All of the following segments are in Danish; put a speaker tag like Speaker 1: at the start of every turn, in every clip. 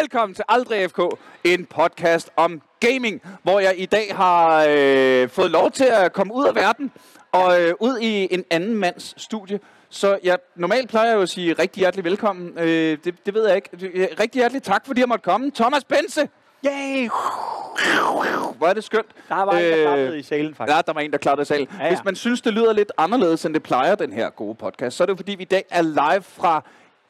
Speaker 1: Velkommen til Aldrig FK, en podcast om gaming, hvor jeg i dag har øh, fået lov til at komme ud af verden og øh, ud i en anden mands studie. Så jeg normalt plejer jeg jo at sige rigtig hjertelig velkommen. Øh, det, det ved jeg ikke. Rigtig hjertelig tak, fordi jeg måtte komme. Thomas Bense!
Speaker 2: Yay!
Speaker 1: Hvor er det skønt.
Speaker 2: Der var en, der
Speaker 1: Øh,
Speaker 2: klappede i salen, faktisk.
Speaker 1: Ja, der var en, der klarede selv.
Speaker 2: Ja, ja.
Speaker 1: Hvis man synes, det lyder lidt anderledes, end det plejer, den her gode podcast, så er det fordi, vi i dag er live fra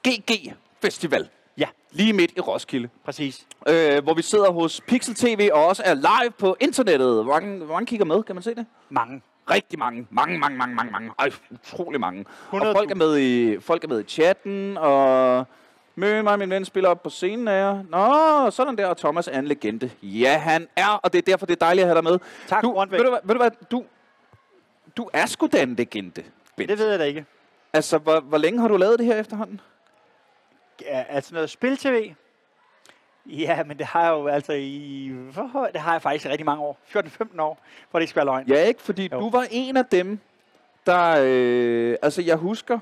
Speaker 1: GG Festival.
Speaker 2: Ja,
Speaker 1: Lige midt i Roskilde.
Speaker 2: præcis.
Speaker 1: Øh, hvor vi sidder hos Pixel TV og også er live på internettet. Hvor mange, hvor mange kigger med? Kan man se det?
Speaker 2: Mange.
Speaker 1: Rigtig mange. Mange, mange, mange, mange, mange. Ej, utrolig mange. Og
Speaker 2: 100.000.
Speaker 1: folk er med i, folk er med i chatten, og Møn mig og min ven spiller op på scenen af jer. Nå, sådan der, og Thomas er en legende. Ja, han er, og det er derfor, det er dejligt at have dig med.
Speaker 2: Tak,
Speaker 1: du, ved, du, hvad, ved du hvad, du, du er sgu da en legende. Bent.
Speaker 2: Det ved jeg da ikke.
Speaker 1: Altså, hvor, hvor længe har du lavet det her efterhånden?
Speaker 2: Ja, altså noget spil-tv? Ja, men det har jeg jo altså i... hvor- Det har jeg faktisk i rigtig mange år. 14-15 år, hvor det ikke skal være løgn.
Speaker 1: Ja, ikke? Fordi
Speaker 2: Jo.
Speaker 1: du var en af dem, der... Øh, altså, jeg husker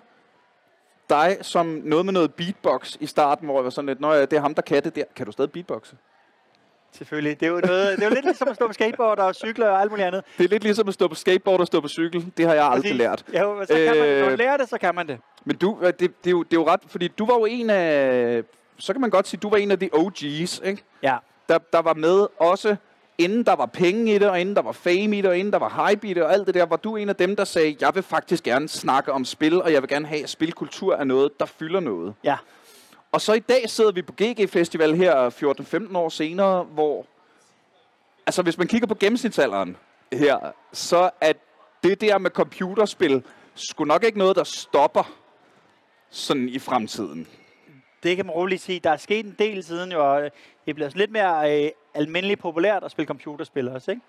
Speaker 1: dig som noget med noget beatbox i starten, hvor jeg var sådan lidt, Nå ja, det er ham, der kan det der. Kan du stadig beatboxe?
Speaker 2: Selvfølgelig. Det er jo, noget, det er jo lidt ligesom at stå på skateboard og cykle og alt muligt andet.
Speaker 1: Det er lidt ligesom at stå på skateboard og stå på cykel. Det har jeg aldrig
Speaker 2: Præcis.
Speaker 1: lært.
Speaker 2: Ja, jo, så kan man, når
Speaker 1: Øh,
Speaker 2: man lærer det, så kan man det.
Speaker 1: Men du, øh, det, det, er jo, det er jo ret, fordi du var jo en af... Så kan man godt sige, du var en af de OG's, ikke?
Speaker 2: Ja.
Speaker 1: Der, der var med også, inden der var penge i det, og inden der var fame i det, og inden der var hype i det, og alt det der, var du en af dem, der sagde, jeg vil faktisk gerne snakke om spil, og jeg vil gerne have, at spilkultur er noget, der fylder noget.
Speaker 2: Ja.
Speaker 1: Og så i dag sidder vi på GG Festival her 14-15 år senere, hvor... Altså, hvis man kigger på gennemsnitsalderen her, så er det der med computerspil sgu nok ikke noget, der stopper sådan i fremtiden.
Speaker 2: Det kan man roligt sige. Der er sket en del siden jo, og det er blevet lidt mere øh, almindeligt populært at spille computerspil også, ikke?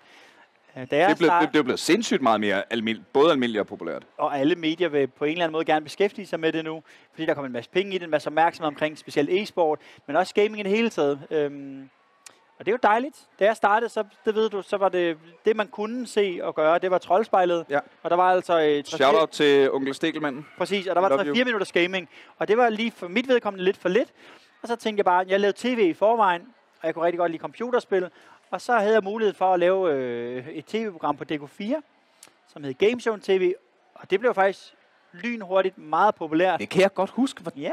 Speaker 2: Øh, jeg
Speaker 1: Det
Speaker 2: start-
Speaker 1: det, det blevet sindssygt meget mere almind, både almindeligt og populært.
Speaker 2: og alle medier vil på en eller anden måde gerne beskæftige sig med det nu, fordi der kommer en masse penge i det, en masse opmærksomhed omkring specielt e-sport, men også gaming i det hele taget. Øhm, og det er jo dejligt. Da jeg startede, så, det ved du, så var det det, man kunne se og gøre, det var troldspejlet.
Speaker 1: Ja.
Speaker 2: Og der var altså... Øh, tre-
Speaker 1: Shout-out til onkel Stikkelmanden.
Speaker 2: Præcis, og der var
Speaker 1: Love
Speaker 2: 3-4
Speaker 1: you.
Speaker 2: minutters gaming. Og det var lige for mit vedkommende lidt for lidt. Og så tænkte jeg bare, jeg lavede tv i forvejen, og jeg kunne rigtig godt lide computerspil. Og så havde jeg mulighed for at lave øh, et tv-program på DK4, som hed Gamezone TV. Og det blev faktisk lynhurtigt meget populært.
Speaker 1: Det kan jeg godt huske. Var,
Speaker 2: Ja,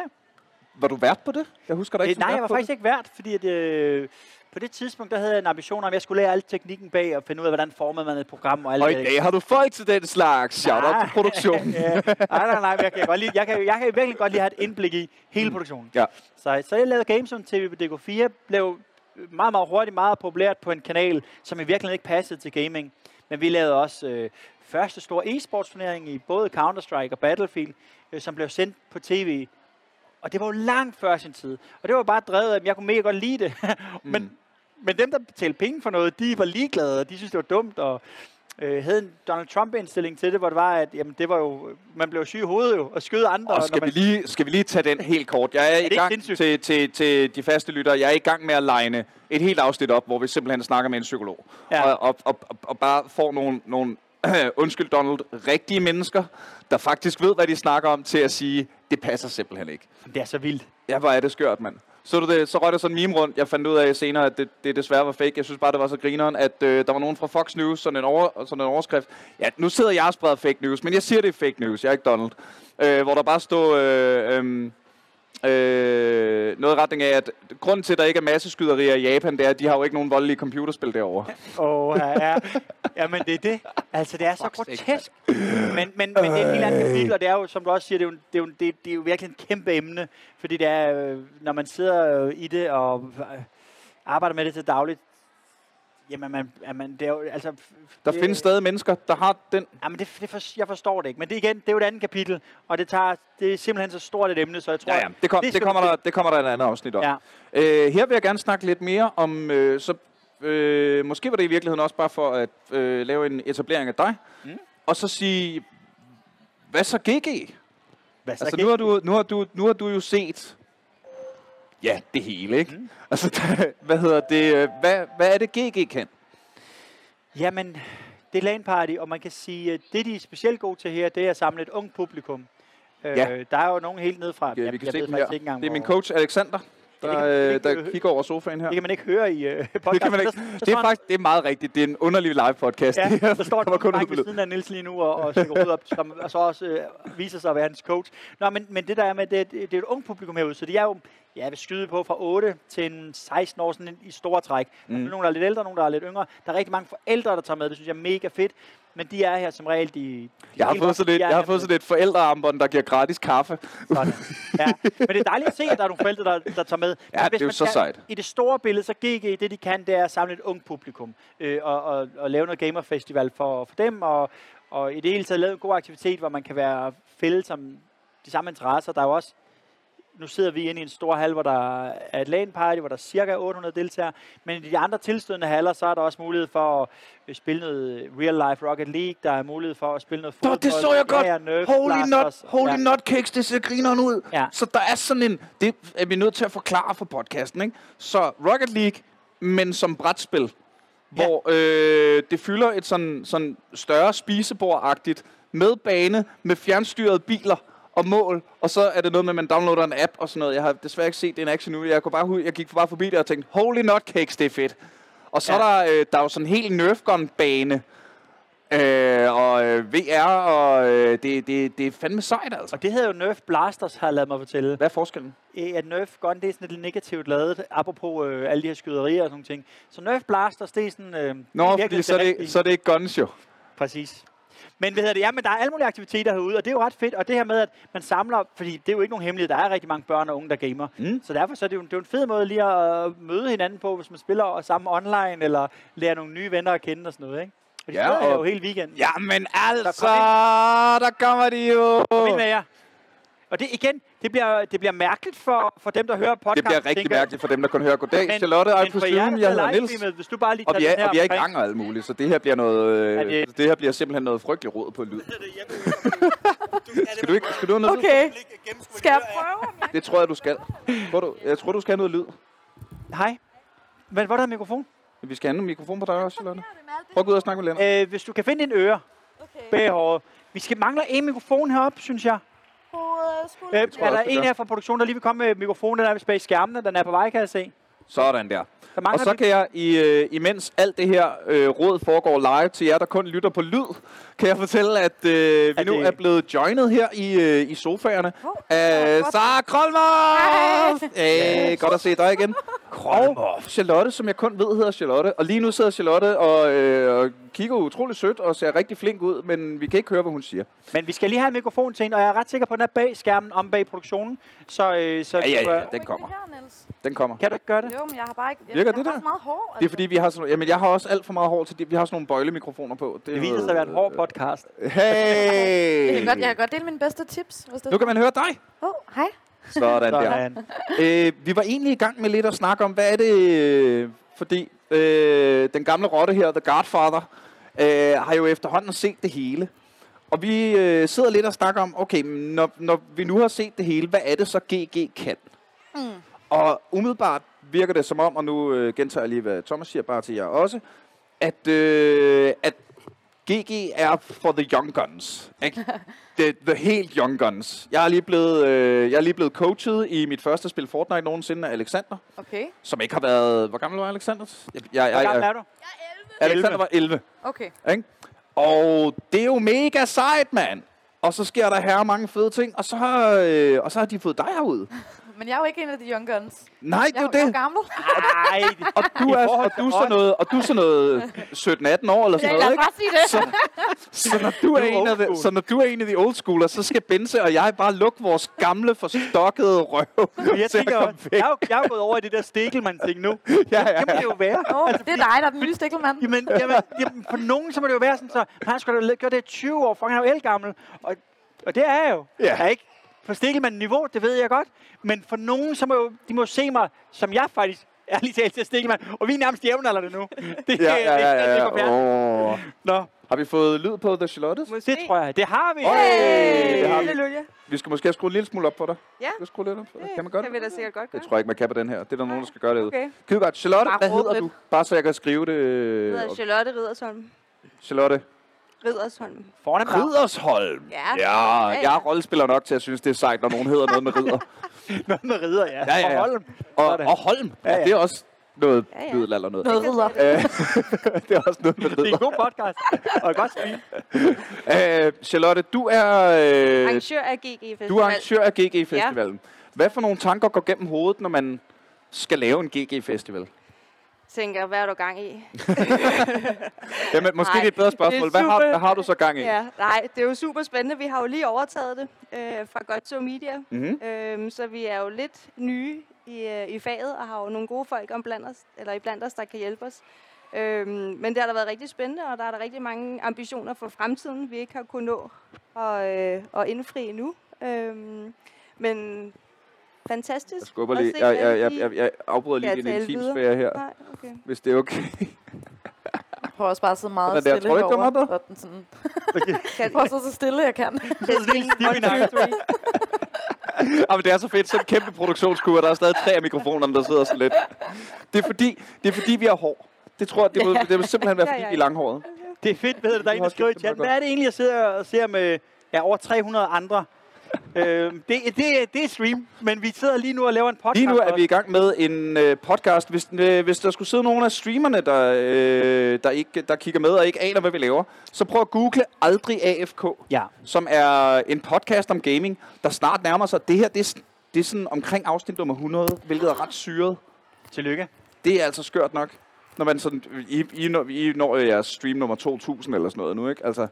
Speaker 1: var du vært på det? Jeg husker dig
Speaker 2: øh,
Speaker 1: ikke som
Speaker 2: nej, jeg var faktisk
Speaker 1: det.
Speaker 2: ikke vært, fordi at, øh, på det tidspunkt, der havde jeg en ambition om, at jeg skulle lære al teknikken bag og finde ud af, hvordan formede man et program og alt
Speaker 1: Og i
Speaker 2: det.
Speaker 1: dag har du folk til den slags. Shout-out til produktionen.
Speaker 2: ja, nej, nej, nej, jeg kan, godt lide, jeg, kan, jeg kan virkelig godt lide at have et indblik i hele produktionen.
Speaker 1: Ja.
Speaker 2: Så, så jeg lavede Gamezone TV på DK4, blev meget, meget hurtigt meget populært på en kanal, som i virkeligheden ikke passede til gaming. Men vi lavede også øh, første store e-sportsturnering i både Counter-Strike og Battlefield, øh, som blev sendt på tv. Og det var jo langt før sin tid. Og det var bare drevet af, at jeg kunne mega godt lide det. men,
Speaker 1: Mm.
Speaker 2: men dem, der betalte penge for noget, de var ligeglade, og de synes, det var dumt. Og øh, havde en Donald Trump-indstilling til det, hvor det var, at jamen, det var jo, man blev syg i hovedet jo, og skød andre.
Speaker 1: Og skal
Speaker 2: man,
Speaker 1: vi, lige, skal vi lige tage den helt kort? Jeg er,
Speaker 2: det
Speaker 1: i gang til, til, til de faste lyttere. Jeg er i gang med at legne et helt afsnit op, hvor vi simpelthen snakker med en psykolog.
Speaker 2: Ja.
Speaker 1: Og, og, og, og, og bare får nogle, nogle undskyld Donald, rigtige mennesker, der faktisk ved, hvad de snakker om, til at sige, det passer simpelthen ikke.
Speaker 2: Det er så vildt.
Speaker 1: Ja, hvor er det skørt, mand. Så, du det, så røg der sådan en meme rundt. Jeg fandt ud af senere, at det, det desværre var fake. Jeg synes bare, det var så grineren, at øh, der var nogen fra Fox News, sådan en, over, sådan en overskrift. Ja, nu sidder jeg og spreder fake news, men jeg siger, det er fake news. Jeg er ikke Donald. Øh, hvor der bare stod øh, øh, øh, noget i retning af, at grunden til, at der ikke er masseskyderier i Japan, det er, at de har jo ikke nogen voldelige computerspil derovre.
Speaker 2: Åh, ja, ja. Jamen, det er det. Altså, det er så
Speaker 1: er
Speaker 2: grotesk. Men, men, men det er et helt andet kapitel, og det er jo, som du også siger, det er jo, det er jo, det, det er jo virkelig et kæmpe emne. Fordi det er, øh, når man sidder øh, i det og øh, arbejder med det til dagligt, jamen, man, jamen, det er jo, altså...
Speaker 1: Der
Speaker 2: det,
Speaker 1: findes stadig mennesker, der har den...
Speaker 2: Jamen, det, det for, jeg forstår det ikke. Men det igen, det er jo et andet kapitel, og det, tager, det er simpelthen så stort et emne, så jeg tror...
Speaker 1: Ja, ja, det, kom, det,
Speaker 2: skal
Speaker 1: kommer der, det kommer der et andet afsnit om.
Speaker 2: Ja.
Speaker 1: Øh, her vil jeg gerne snakke lidt mere om, øh, så øh, måske var det i virkeligheden også bare for at øh, lave en etablering af dig,
Speaker 2: Mm.
Speaker 1: og så sige, hvad så GG?
Speaker 2: Hvad så
Speaker 1: Altså
Speaker 2: gik-
Speaker 1: nu har, du, nu, har du, nu har du jo set, ja, det hele, ikke?
Speaker 2: Mm.
Speaker 1: Altså, der, hvad hedder det, øh, hvad, hvad er det GG kan?
Speaker 2: Jamen, det er LAN party, og man kan sige, at det de er specielt gode til her, det er at samle et ungt publikum.
Speaker 1: Ja.
Speaker 2: Øh, der er jo nogen helt ned fra,
Speaker 1: Ja, vi kan se
Speaker 2: ved
Speaker 1: dem her.
Speaker 2: ikke engang,
Speaker 1: Det er min coach Alexander, der,
Speaker 2: man
Speaker 1: øh,
Speaker 2: ikke,
Speaker 1: der
Speaker 2: øh,
Speaker 1: kigger over sofaen her.
Speaker 2: Det kan man ikke høre i uh, podcasten.
Speaker 1: Det kan man ikke.
Speaker 2: Så- så
Speaker 1: Det er faktisk det er meget rigtigt. Det er en underlig live podcast.
Speaker 2: Ja,
Speaker 1: det
Speaker 2: der står
Speaker 1: kommer kun
Speaker 2: ved siden af Niels lige nu og, og stikker op, som, og så også øh, viser sig at være hans coach. Nå, men, men det der er med, det, det, det er et ung publikum herude, så de er jo, ja, jeg vil skyde på fra 8 til en 16 år sådan i store træk. Mm. Der er nogle, der er lidt ældre, nogle, der er lidt yngre. Der er rigtig mange forældre, der tager med. Det synes jeg er mega fedt. Men de er her som regel, de... de
Speaker 1: Jeg har fået sådan et, jeg har fået sådan et forældrearmbånd, der giver gratis kaffe.
Speaker 2: Sådan. Ja. Men det er dejligt at se, at der er nogle forældre, der, der tager med.
Speaker 1: Ja,
Speaker 2: Men
Speaker 1: det
Speaker 2: hvis
Speaker 1: er jo så
Speaker 2: skal-
Speaker 1: sejt.
Speaker 2: I det store billede, så GG, det de kan, det er at samle et ung publikum. Øh, og, og, og lave noget gamerfestival for, for dem, og, og i det hele taget lave en god aktivitet, hvor man kan være fælles om de samme interesser. Der er jo også nu sidder vi inde i en stor hal, hvor der er et LAN party, hvor der er cirka 800 deltagere. Men i de andre tilstødende haller, så er der også mulighed for at øh, spille noget real life Rocket League. Der er mulighed for at spille noget fodbold.
Speaker 1: det så jeg godt.
Speaker 2: Nerf
Speaker 1: Holy, not, holy
Speaker 2: Ja.
Speaker 1: nutcakes, det ser grineren ud.
Speaker 2: Ja.
Speaker 1: Så der er sådan en, det er vi nødt til at forklare for podcasten, ikke? Så Rocket League, men som brætspil,
Speaker 2: Ja.
Speaker 1: hvor øh, det fylder et sådan, sådan større spisebord-agtigt med bane, med fjernstyrede biler og mål, og så er det noget med, at man downloader en app og sådan noget. Jeg har desværre ikke set det en action nu. Jeg, kunne bare, jeg gik bare forbi det og tænkte, holy nutcakes, det er fedt. Og så
Speaker 2: Ja.
Speaker 1: er der, øh, der er jo sådan en helt Nerf Gun-bane, øh, og øh, VR, og øh, det, det, det er fandme sejt, altså.
Speaker 2: Og det hedder jo Nerf Blasters, har jeg lavet mig fortælle.
Speaker 1: Hvad er forskellen?
Speaker 2: At Nerf Gun, det er sådan lidt negativt lavet, apropos øh, alle de her skyderier og sådan ting. Så Nerf Blasters, det er sådan... Øh,
Speaker 1: Nå,
Speaker 2: virkelig
Speaker 1: fordi så er, det, så er det ikke guns jo.
Speaker 2: Præcis. Men hvad hedder det? Ja, men der er alle mulige aktiviteter herude, og det er jo ret fedt. Og det her med, at man samler, fordi det er jo ikke nogen hemmelighed, der er rigtig mange børn og unge, der gamer.
Speaker 1: Mm.
Speaker 2: Så derfor så er det, jo, det er jo en fed måde lige at møde hinanden på, hvis man spiller sammen online, eller lære nogle nye venner at kende og sådan noget, ikke? Og de
Speaker 1: Ja,
Speaker 2: ja, og... jo hele weekenden.
Speaker 1: Jamen altså,
Speaker 2: kom
Speaker 1: der kommer de jo.
Speaker 2: Kom ind med jer. Og det igen, det bliver, det bliver mærkeligt for, for dem, der hører podcast.
Speaker 1: Det bliver rigtig mærkeligt for dem, der kun hører Goddag,
Speaker 2: Men,
Speaker 1: Charlotte,
Speaker 2: men for der
Speaker 1: jeg hedder
Speaker 2: er
Speaker 1: Niels.
Speaker 2: livestreamet, hvis du bare lige
Speaker 1: Og vi er, og vi er i
Speaker 2: omkring-
Speaker 1: gang og alt muligt, så det her bliver noget, øh,
Speaker 2: det-
Speaker 1: det... her bliver simpelthen noget frygteligt råd på lyd. Skal du ikke, skal du have noget lyd?
Speaker 3: Okay. Skal jeg prøve?
Speaker 1: Det tror jeg, du skal. Tror du, jeg tror, du skal have noget lyd.
Speaker 2: Hej. Men hvor er der mikrofon?
Speaker 1: Vi skal have en mikrofon på dig også, Charlotte.
Speaker 3: Med.
Speaker 1: Prøv at gå ud og snakke med Lennart.
Speaker 2: Øh, hvis du kan finde din øre
Speaker 3: Okay.
Speaker 2: bag håret. Vi skal mangle en mikrofon heroppe, synes jeg.
Speaker 3: Hoved, skulder,
Speaker 2: Øh, er der en her fra produktionen, der lige vil komme med mikrofonen? Den er bag skærmene. Den er på vej, kan jeg se.
Speaker 1: Sådan der.
Speaker 2: Der
Speaker 1: Og så kan jeg, i, øh, imens alt det her øh, råd foregår live til jer, der kun lytter på lyd, kan jeg fortælle, at øh, vi
Speaker 2: Er
Speaker 1: nu er blevet joinet her i, øh, i sofaerne
Speaker 3: Hov,
Speaker 1: af
Speaker 3: godt.
Speaker 1: Sara Krolmer! Hey, godt at se dig igen. Og Charlotte, som jeg kun ved hedder Charlotte. Og lige nu sidder Charlotte og, øh, og kigger utrolig sødt og ser rigtig flink ud, men vi kan ikke høre, hvad hun siger.
Speaker 2: Men vi skal lige have en mikrofon til hende, og jeg er ret sikker på, at den er bag skærmen om bag produktionen. Så, øh, så
Speaker 1: Ja, ja, ja, den kommer.
Speaker 3: Det Niels?
Speaker 1: Den kommer.
Speaker 2: Kan du ikke gøre det?
Speaker 3: Jo, men jeg har bare ikke... Jeg,
Speaker 1: Virker
Speaker 3: jeg
Speaker 1: det
Speaker 3: har
Speaker 1: der?
Speaker 3: meget hår. Altså.
Speaker 1: Det er fordi, vi har sådan, jamen, jeg har også alt for meget hår til det. Vi har sådan nogle bøjlemikrofoner på.
Speaker 2: Det viser sig at være en hård podcast.
Speaker 3: Jeg kan,
Speaker 1: Hey!
Speaker 3: godt, jeg kan godt dele mine bedste tips. Hvis det
Speaker 1: Nu kan man høre dig.
Speaker 3: Åh, oh, hej.
Speaker 1: Sådan der.
Speaker 2: Sådan.
Speaker 1: Øh, vi var egentlig i gang med lidt at snakke om, hvad er det, øh, fordi øh, den gamle rotte her, The Godfather, øh, har jo efterhånden set det hele. Og vi øh, sidder lidt og snakker om, okay, når, når vi nu har set det hele, hvad er det så GG kan?
Speaker 3: Mm.
Speaker 1: Og umiddelbart virker det som om, og nu øh, gentager jeg lige, hvad Thomas siger, bare til jer også, at, øh, at GG er for the young guns. Ikke? The, the helt young guns. Jeg er, lige blevet, øh, jeg er lige blevet coachet i mit første spil Fortnite nogensinde af Alexander,
Speaker 3: Okay.
Speaker 1: som ikke har været... Hvor gammel var Alexander? Jeg, jeg,
Speaker 2: Hvor
Speaker 1: jeg,
Speaker 2: gammel
Speaker 1: jeg,
Speaker 2: er du?
Speaker 1: Alexander var 11.
Speaker 3: Okay.
Speaker 1: Ikke? Og det er jo mega sejt, mand. Og så sker der her mange fede ting, og så, har, øh, og så har de fået dig herud.
Speaker 3: Men jeg er jo ikke en af de young guns.
Speaker 1: Nej, det er jo
Speaker 3: jeg er
Speaker 1: det.
Speaker 3: gammel.
Speaker 2: Nej,
Speaker 1: Og du er, og du er sådan noget, og du er sådan noget 17-18 år eller
Speaker 3: Ja,
Speaker 1: sådan
Speaker 3: lad
Speaker 1: noget,
Speaker 3: os
Speaker 1: ikke?
Speaker 3: bare sige det.
Speaker 1: Så, så, når du er en af de, så når du er en af de old schoolers, så skal Benze og jeg bare lukke vores gamle, forstokkede røv.
Speaker 2: Jeg
Speaker 1: til at
Speaker 2: tænker,
Speaker 1: komme
Speaker 2: også, jeg, er jeg er gået over i det der Stikkelmann-ting nu. Ja, ja, Det må det jo være.
Speaker 3: Åh, det er dig, der er den nye stikkelmand.
Speaker 2: Jamen, jamen, jamen, for nogen så må det jo være sådan, så han skulle da gøre det i 20 år, for han er jo elgammel. Og, og det er jeg jo.
Speaker 1: Ja.
Speaker 2: Jeg er ikke på Stikkelmann-niveau, det ved jeg godt. Men for nogen, så må jo, de må se mig, som jeg faktisk ærligt talt til Stikkelmann. Og vi er nærmest jævnaldrende nu. Det,
Speaker 1: Ja, ja, ja, ja,
Speaker 2: det,
Speaker 1: ja.
Speaker 2: går fjernt.
Speaker 1: Oh.
Speaker 2: Nå,
Speaker 1: Har vi fået lyd på The Charlottes?
Speaker 2: det tror jeg. Det har vi.
Speaker 1: Hey! Det har vi.
Speaker 4: Halleluja.
Speaker 1: Vi skal måske have skruet en lille smule op på dig.
Speaker 4: Ja.
Speaker 1: Skal vi skrue lidt op på dig? Kan man gøre
Speaker 4: Det
Speaker 1: det?
Speaker 4: vil da sikkert godt gøre.
Speaker 1: Det tror jeg ikke, man kan på den her. Det er der nogen, der skal gøre det ud.
Speaker 4: Okay.
Speaker 1: Skide godt. Charlotte,
Speaker 3: Bare
Speaker 1: hvad hedder
Speaker 3: lidt.
Speaker 1: du? Bare så jeg kan skrive det.
Speaker 4: Jeg hedder. Charlotte Riddersholm.
Speaker 1: Charlotte.
Speaker 4: Riddersholm.
Speaker 2: Fornemt navn.
Speaker 1: Riddersholm.
Speaker 4: Ja.
Speaker 1: Ja,
Speaker 4: Ja,
Speaker 1: jeg
Speaker 4: ja.
Speaker 1: er rollespiller nok til at synes, det er sejt, når nogen hedder noget med ridder.
Speaker 2: Noget med ridder, ja.
Speaker 1: Ja, ja, ja.
Speaker 2: Og Holm.
Speaker 1: Og, og Holm, ja,
Speaker 2: Ja,
Speaker 1: ja.
Speaker 2: ja.
Speaker 1: det er også noget
Speaker 4: Ja, ja.
Speaker 1: middelalder noget.
Speaker 3: Noget ridder.
Speaker 1: Det er også noget med
Speaker 2: Det er en
Speaker 1: ridder.
Speaker 2: god podcast. Og et godt stream.
Speaker 1: Øh, Charlotte, du er, øh,
Speaker 4: Arrangør af GG Festival.
Speaker 1: du er arrangør af GG Festivalen. Hvad for nogle tanker går gennem hovedet, når man skal lave en GG Festival?
Speaker 4: Tænker, hvad er du gang i?
Speaker 1: Jamen, måske
Speaker 4: Nej,
Speaker 1: det er et bedre spørgsmål. Hvad har, hvad har du så gang i?
Speaker 4: Ja, nej, det er jo super spændende. Vi har jo lige overtaget det øh, fra Godt to Media.
Speaker 1: Mm-hmm.
Speaker 4: Øhm, så vi er jo lidt nye i, øh, i faget, og har jo nogle gode folk om blandt os, eller i blandt os, der kan hjælpe os. Øhm, men det har da været rigtig spændende, og der er der rigtig mange ambitioner for fremtiden, vi ikke har kunnet nå at, øh, at indfri endnu. Øhm, men fantastisk.
Speaker 1: Jeg skubber lige. Jeg, jeg, jeg,
Speaker 4: de-
Speaker 1: jeg, jeg afbryder lige din intimsfære her,
Speaker 4: Nej, okay.
Speaker 1: hvis det er okay.
Speaker 3: Jeg prøver også bare at sidde meget
Speaker 1: Sådan der.
Speaker 3: stille
Speaker 1: Tror
Speaker 3: herovre,
Speaker 1: mig,
Speaker 3: og den sådan, jeg prøver at sidde så stille, jeg kan.
Speaker 1: Ah, men det er så fedt. Så en kæmpe produktionskur, der er stadig tre af mikrofonerne, der sidder så lidt. Det er fordi, det er fordi vi har hår. Det tror jeg, det må, det må simpelthen være,
Speaker 4: Ja,
Speaker 1: fordi
Speaker 4: ja,
Speaker 1: vi er
Speaker 4: ja.
Speaker 1: langhåret.
Speaker 2: Det er fedt, ved du, der er en, der skriver i chatten. Hvad er det egentlig, jeg sidder og ser med ja, over 300 andre? øh, det, det, det er stream, men vi sidder lige nu og laver en podcast.
Speaker 1: Lige nu er vi i gang med en øh, podcast. Hvis, øh, hvis der skulle sidde nogen af streamerne, der, øh, der, ikke, der kigger med og ikke aner, hvad vi laver, så prøv at google Aldrig AFK,
Speaker 2: Ja.
Speaker 1: som er en podcast om gaming, der snart nærmer sig. Det her, det er, det er sådan omkring afsnit nummer 100, hvilket er ret syret.
Speaker 2: Tillykke.
Speaker 1: Det er altså skørt nok. Når man sådan, I, I, når, I når jeres stream nummer 2000 eller sådan noget nu, ikke? Altså,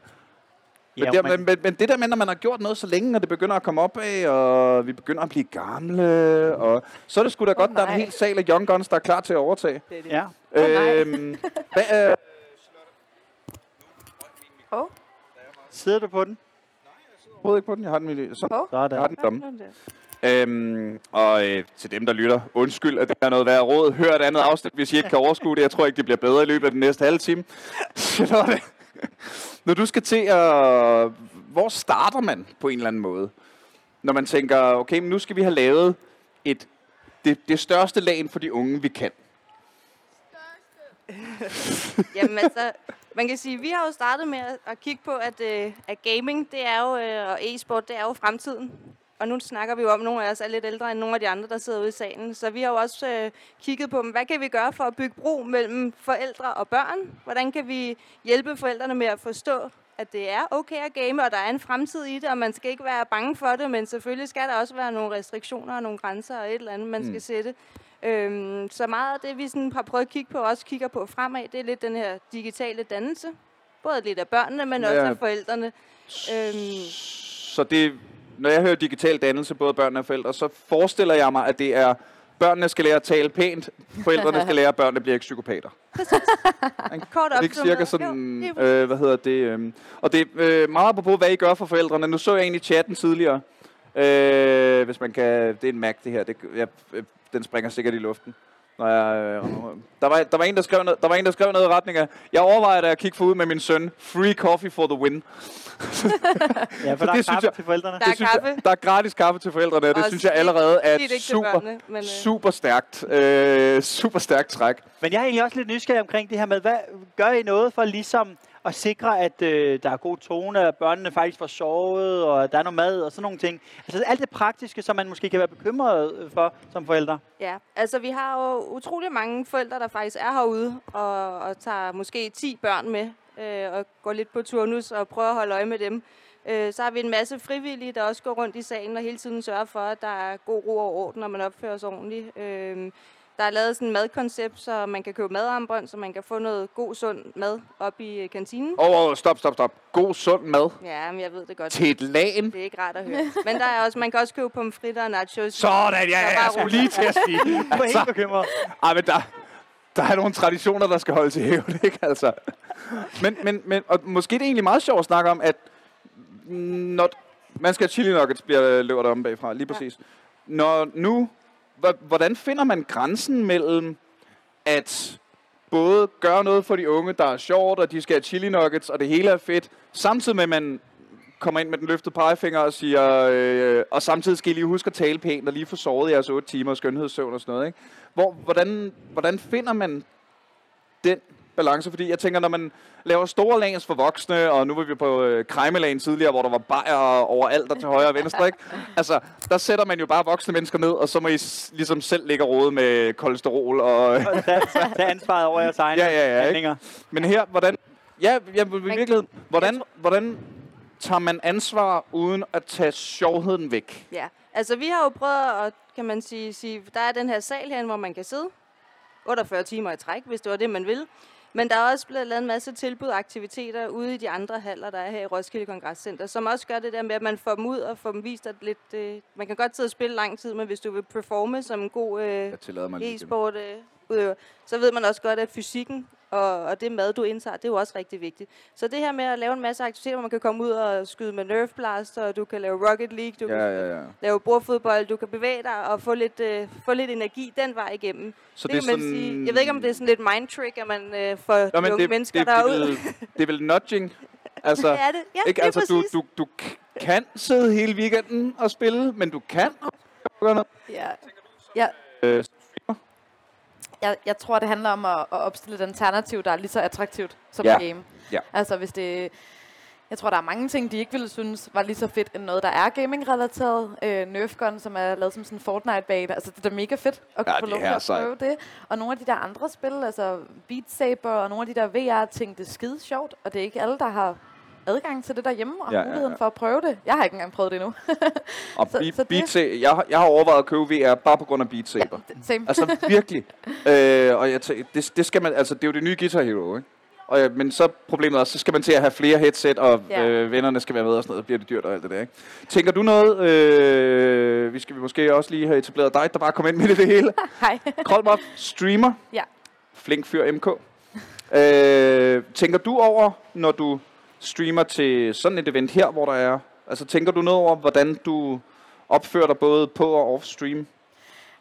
Speaker 1: men,
Speaker 2: Ja,
Speaker 1: det,
Speaker 2: man-
Speaker 1: men, men, det der med, når man har gjort noget så længe, og det begynder at komme op af, og vi begynder at blive gamle, og så er det sgu da godt, der er en
Speaker 3: nej.
Speaker 1: hel sal af Young Guns, der er klar til at overtage.
Speaker 2: Ja.
Speaker 3: nej.
Speaker 1: øhm, hvad, er,
Speaker 3: Åh,
Speaker 2: Sidder du på den?
Speaker 1: overhovedet ikke på den, jeg har den, i-.
Speaker 2: Så er
Speaker 1: jeg har
Speaker 2: det.
Speaker 1: den tomme. Øhm, og øh, til dem, der lytter, undskyld, at det er noget værd råd. Hør et andet afsnit, hvis I ikke kan overskue det. Jeg tror ikke, det bliver bedre i løbet af den næste halve time. Charlotte, når du skal til at... Hvor starter man på en eller anden måde? Når man tænker, okay, men nu skal vi have lavet et, det, det største lag for de unge, vi kan.
Speaker 4: Jamen altså, man kan sige, vi har jo startet med at, at kigge på, at, øh, at gaming, det er jo, øh, og e-sport, det er jo fremtiden. Og nu snakker vi jo om, at nogle af os er lidt ældre end nogle af de andre, der sidder ude i salen. Så vi har jo også øh, kigget på, hvad kan vi gøre for at bygge bro mellem forældre og børn? Hvordan kan vi hjælpe forældrene med at forstå, at det er okay at game, og der er en fremtid i det, og man skal ikke være bange for det, men selvfølgelig skal der også være nogle restriktioner og nogle grænser og et eller andet, man
Speaker 1: Mm.
Speaker 4: skal sætte. Øhm, så meget af det, vi sådan har prøvet at kigge på, og også kigger på fremad, det er lidt den her digitale dannelse. Både lidt af børnene, men også
Speaker 1: Ja.
Speaker 4: af forældrene. Øhm,
Speaker 1: Så det, når jeg hører digital dannelse, både børn og forældre, så forestiller jeg mig, at det er, børnene skal lære at tale pænt, forældrene skal lære, at børnene bliver ikke psykopater.
Speaker 4: kort
Speaker 1: Er det ikke cirka sådan,
Speaker 4: Jo, præcis.
Speaker 1: øh, hvad hedder det? Øh, og det er øh, meget apropos, hvad I gør for forældrene. Nu så jeg egentlig chatten tidligere. Øh, hvis man kan, det er en Mac det her, det, jeg, øh, den springer sikkert i luften. Når jeg, der, var, der, var en, der, skrev noget, der var en, der skrev noget i retning af, jeg overvejer, da jeg kigge forud med min søn, free coffee for the win.
Speaker 2: Ja, for der
Speaker 1: det
Speaker 2: er kaffe
Speaker 1: jeg-
Speaker 2: til forældrene.
Speaker 4: Der er
Speaker 1: synes
Speaker 4: kaffe.
Speaker 1: Jeg, der er gratis kaffe til forældrene, og det
Speaker 4: Og
Speaker 1: synes jeg allerede er et super,
Speaker 4: børnene, men, øh.
Speaker 1: super stærkt, øh, super stærkt træk.
Speaker 2: Men jeg er egentlig også lidt nysgerrig omkring det her med, hvad gør I noget for ligesom at sikre, at øh, der er god tone, at børnene faktisk får sovet, og at der er noget mad og sådan nogle ting? Altså alt det praktiske, som man måske kan være bekymret øh, for som forældre.
Speaker 4: Ja, altså vi har jo utrolig mange forældre, der faktisk er herude og, og tager måske 10 børn med øh, og går lidt på turnus og prøver at holde øje med dem. Øh, så har vi en masse frivillige, der også går rundt i salen og hele tiden sørger for, at der er god ro og orden, når man opfører sig ordentligt. Øh, der er lavet sådan et madkoncept, så man kan købe madarmbånd, så man kan få noget god, sund mad op i øh, kantinen.
Speaker 1: Åh, oh, stop, stop, stop. God, sund mad
Speaker 4: Ja, men jeg ved det godt.
Speaker 1: til et lagen.
Speaker 4: Det er ikke rart at høre. Men der er også, man kan også købe pomfritter og nachos.
Speaker 1: Sådan, ja, ja,
Speaker 4: bare
Speaker 1: jeg skulle lige til at sige.
Speaker 2: Jeg var helt bekymret.
Speaker 1: Ej, men der, der er nogle traditioner, der skal holdes i hævn, ikke altså? Men, men, men og måske det er egentlig meget sjovt at snakke om, at når man skal have chili nuggets, bliver løber der om bagfra, lige præcis. Når nu, hvordan finder man grænsen mellem at både gøre noget for de unge, der er sjovt, og de skal have chili nuggets, og det hele er fedt, samtidig med, at man kommer ind med den løftede pegefinger og siger, øh, og samtidig skal I lige huske at tale pænt og lige få sovet jeres 8 timer skønhedssøvn og sådan noget, ikke? Hvor, hvordan, hvordan finder man den balance, fordi jeg tænker, når man laver store lanes for voksne, og nu var vi på øh, Krejmelagen tidligere, hvor der var bajer overalt og til højre og venstre, ikke? Altså, der sætter man jo bare voksne mennesker ned, og så må I s- ligesom selv ligge og rode med kolesterol og...
Speaker 2: Tage ansvaret over jeres egne
Speaker 1: Ja, ja, ja, ikke?
Speaker 2: handlinger.
Speaker 1: Men her, hvordan... Ja, ja i virkeligheden, hvordan, hvordan tager man ansvar uden at tage sjovheden væk?
Speaker 4: Ja, altså vi har jo prøvet at, kan man sige, sige der er den her sal herinde, hvor man kan sidde 48 timer i træk, hvis det var det, man vil. Men der er også blevet lavet en masse tilbud og aktiviteter ude i de andre haller, der er her i Roskilde Kongresscenter, som også gør det der med, at man får dem ud og får dem vist, at lidt, øh, man kan godt sidde og spille lang tid, men hvis du vil performe som en god øh, e-sport øh, udøver, så ved man også godt, at fysikken og, og det mad, du indtager, det er jo også rigtig vigtigt. Så det her med at lave en masse aktiviteter, hvor man kan komme ud og skyde med Nerf Blaster, og du kan lave Rocket League, du
Speaker 1: Ja,
Speaker 4: kan
Speaker 1: ja, ja.
Speaker 4: lave bordfodbold, du kan bevæge dig og få lidt, øh, få lidt energi den vej igennem.
Speaker 1: Så
Speaker 4: det, det kan man sige. Jeg ved ikke, om det er sådan lidt mind trick, at man øh, får
Speaker 1: Nå,
Speaker 4: de unge
Speaker 1: det,
Speaker 4: mennesker
Speaker 1: det, det,
Speaker 4: derude.
Speaker 1: det, er det er vel nudging? Altså,
Speaker 4: ja, det, ja,
Speaker 1: ikke?
Speaker 4: lige
Speaker 1: altså du,
Speaker 4: præcis.
Speaker 1: du, du kan sidde hele weekenden og spille, men du kan også gøre noget.
Speaker 3: Ja. Ja,
Speaker 1: Øh,
Speaker 3: jeg, jeg tror, det handler om at, at opstille et alternativ, der er lige så attraktivt som
Speaker 1: Ja.
Speaker 3: game.
Speaker 1: Ja.
Speaker 3: Altså, hvis det... Jeg tror, der er mange ting, de ikke ville synes var lige så fedt, end noget, der er gaming-relateret. Øh, Nerf Gun, som er lavet som sådan en Fortnite-bane. Altså, det er mega fedt at
Speaker 1: Ja,
Speaker 3: kunne få lov til at
Speaker 1: sejt.
Speaker 3: prøve det. Og nogle af de der andre spil, altså Beat Saber og nogle af de der VR-ting, det er skide sjovt. Og det er ikke alle, der har adgang til det derhjemme og
Speaker 1: Ja,
Speaker 3: ja,
Speaker 1: ja,
Speaker 3: muligheden
Speaker 1: ja.
Speaker 3: for at prøve det. Jeg har ikke engang prøvet det endnu.
Speaker 1: og
Speaker 3: Så- så det-
Speaker 1: beat jeg, har- jeg har overvejet at købe VR bare på grund af Beat Saber.
Speaker 3: Same.
Speaker 1: Altså virkelig. øh, og jeg tæ- det, det skal man, altså det er jo det nye Guitar Hero, ikke? Og, ja, men så problemet er så skal man til at have flere headset, og
Speaker 3: Ja.
Speaker 1: øh, vennerne skal være med og sådan noget, så bliver det dyrt og alt det der, ikke? Tænker du noget, øh, vi skal vi måske også lige have etableret dig, der bare kom ind i det hele.
Speaker 3: Hej.
Speaker 1: Krolmop, streamer.
Speaker 3: Ja.
Speaker 1: Flink fyr MK. Øh, tænker du over, når du streamer til sådan et event her, hvor der er... Altså, tænker du noget over, hvordan du opfører dig både på og off stream?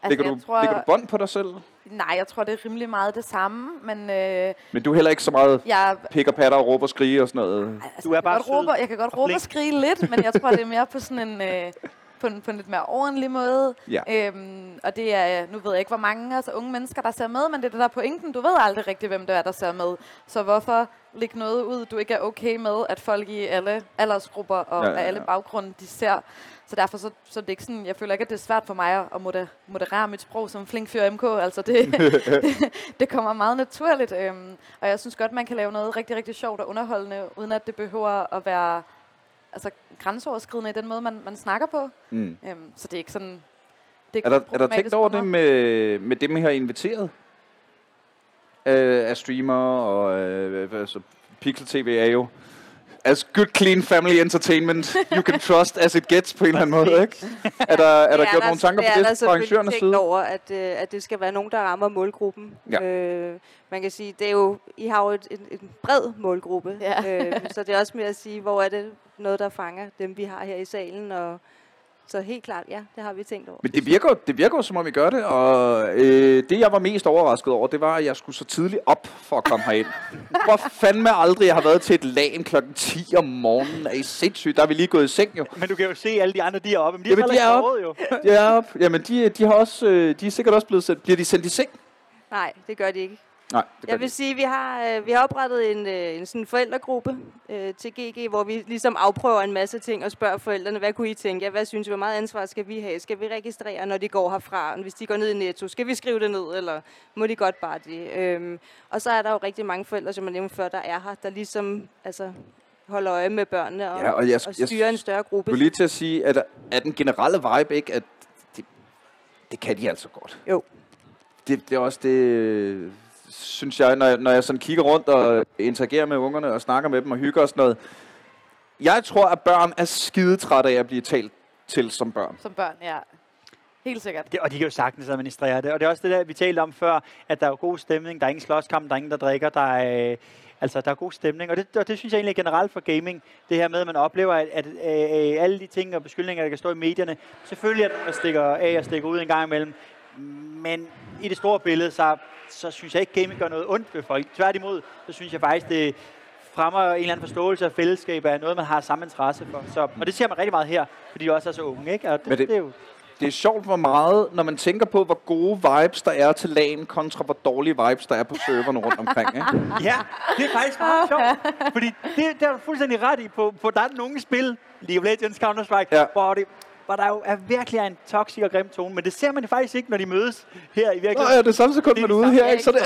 Speaker 3: Altså,
Speaker 1: du,
Speaker 3: jeg tror,
Speaker 1: lægger du bånd på dig selv?
Speaker 3: Nej, jeg tror, det er rimelig meget det samme, men øh,
Speaker 1: Men du er heller ikke så meget
Speaker 3: jeg,
Speaker 1: pik og patter og råbe og skrige og sådan noget.
Speaker 3: altså,
Speaker 2: Du er
Speaker 3: jeg,
Speaker 2: bare
Speaker 3: kan godt råbe,
Speaker 2: sød
Speaker 3: jeg kan godt råbe og skrige lidt, men jeg tror, det er mere på sådan en... Øh, på en, på en lidt mere ordentlig måde.
Speaker 1: Ja.
Speaker 3: Øhm, og det er, nu ved jeg ikke, hvor mange altså, unge mennesker, der ser med, men det er det der er pointen. Du ved aldrig rigtigt, hvem det er, der ser med. Så hvorfor lægge noget ud, du ikke er okay med, at folk i alle aldersgrupper og
Speaker 1: Ja,
Speaker 3: ja,
Speaker 1: ja,
Speaker 3: alle baggrunde, de ser. Så derfor så, så det er ikke sådan, jeg føler ikke, at det er svært for mig at- at moder- moderere mit sprog som flink fyr MK. Altså det, det, det kommer meget naturligt. Øhm, og jeg synes godt, man kan lave noget rigtig, rigtig sjovt og underholdende, uden at det behøver at være altså, grænseoverskridende i den måde, man, man snakker på.
Speaker 1: Mm.
Speaker 3: Øhm, så det er ikke sådan... Det
Speaker 1: Er der,
Speaker 3: kun
Speaker 1: er der tænkt over det med, med dem, I har inviteret? Øh, af streamer og øh, altså, Pixel TV er jo as good clean family entertainment you can trust as it gets på en eller anden måde, ikke? Er der, er der
Speaker 4: Det
Speaker 1: gjort nogle tanker
Speaker 4: det
Speaker 1: på
Speaker 4: der
Speaker 1: det fra arrangørernes side?
Speaker 4: over, at, øh, at det skal være nogen, der rammer målgruppen.
Speaker 1: Ja.
Speaker 4: Øh, man kan sige, det er jo, I har jo et, en, en bred målgruppe.
Speaker 3: Ja.
Speaker 4: Øh, så det er også med at sige, hvor er det noget, der fanger dem, vi har her i salen. Og, så helt klart, ja, det har vi tænkt over.
Speaker 1: Men det virker, jo- det virker som om I gør det, og øh, det, jeg var mest overrasket over, det var, at jeg skulle så tidligt op for at komme herind. Hvor fandme aldrig jeg har været til et lagen klokken 10 om morgenen. Er I sindssygt? Der er vi lige gået i seng jo.
Speaker 2: Men du kan jo se alle de andre, de er oppe. Men de
Speaker 1: Jamen,
Speaker 2: er,
Speaker 1: de er oppe.
Speaker 2: jo.
Speaker 1: De er op. Jamen, de, de, har også, øh, de er sikkert også blevet sendt. Bliver de sendt i seng?
Speaker 4: Nej, det gør de ikke.
Speaker 1: Nej, det
Speaker 4: Jeg vil sige, at vi har, øh, vi har oprettet en, øh, en sådan forældregruppe øh, til GG, hvor vi ligesom afprøver en masse ting og spørger forældrene, hvad kunne I tænke? Hvad synes I, hvor meget ansvar skal vi have? Skal vi registrere, når de går herfra? Hvis de går ned i Netto, skal vi skrive det ned, eller må de godt bare det? Øhm, og så er der jo rigtig mange forældre, som jeg nævnte før, der er her, der ligesom altså, holder øje med børnene og,
Speaker 1: Ja, og jeg-
Speaker 4: og
Speaker 1: jeg-
Speaker 4: styrer en større gruppe.
Speaker 1: Jeg skulle lige til at sige, at er den generelle vibe ikke, at det, det kan de altså godt.
Speaker 4: Jo.
Speaker 1: Det, det er også det, synes jeg, når jeg, når jeg sådan kigger rundt og interagerer med ungerne og snakker med dem og hygger og sådan noget. Jeg tror, at børn er skidetrætte af at blive talt til som børn.
Speaker 3: Som børn, ja. Helt sikkert.
Speaker 2: Det, og de kan jo sagtens administrere det. Og det er også det der, vi talte om før, at der er jo god stemning. Der er ingen slåskamp, der er ingen, der drikker. Der er, øh, altså, der er god stemning. Og det, og det synes jeg egentlig er generelt for gaming. Det her med, at man oplever, at, at øh, alle de ting og beskyldninger, der kan stå i medierne, selvfølgelig er der, der stikker af og stikker ud en gang imellem. Men i det store billede, så, så synes jeg ikke, gaming gør noget ondt ved folk. Tværtimod, så synes jeg faktisk, det fremmer en eller anden forståelse af fællesskab af noget, man har samme interesse for. Så, og det ser man rigtig meget her, fordi de også er så unge. Ikke? Og det,
Speaker 1: Men
Speaker 2: det,
Speaker 1: det-
Speaker 2: er jo
Speaker 1: det er sjovt, hvor meget, når man tænker på, hvor gode vibes der er til lagen, kontra hvor dårlige vibes der er på serverne rundt omkring. Ikke?
Speaker 2: Ja, det er faktisk meget sjovt. Fordi det, det er du fuldstændig ret i. På, på der er nogle spil, League of Legends, Counter-Strike,
Speaker 1: ja.
Speaker 2: hvor, det, hvor der jo er virkelig er en toxic og grim tone. Men det ser man faktisk ikke, når de mødes her i
Speaker 1: Nå
Speaker 2: virkeligheden.
Speaker 1: ja, det er samme sekund, man
Speaker 2: er
Speaker 1: ude her, ikke? Så det,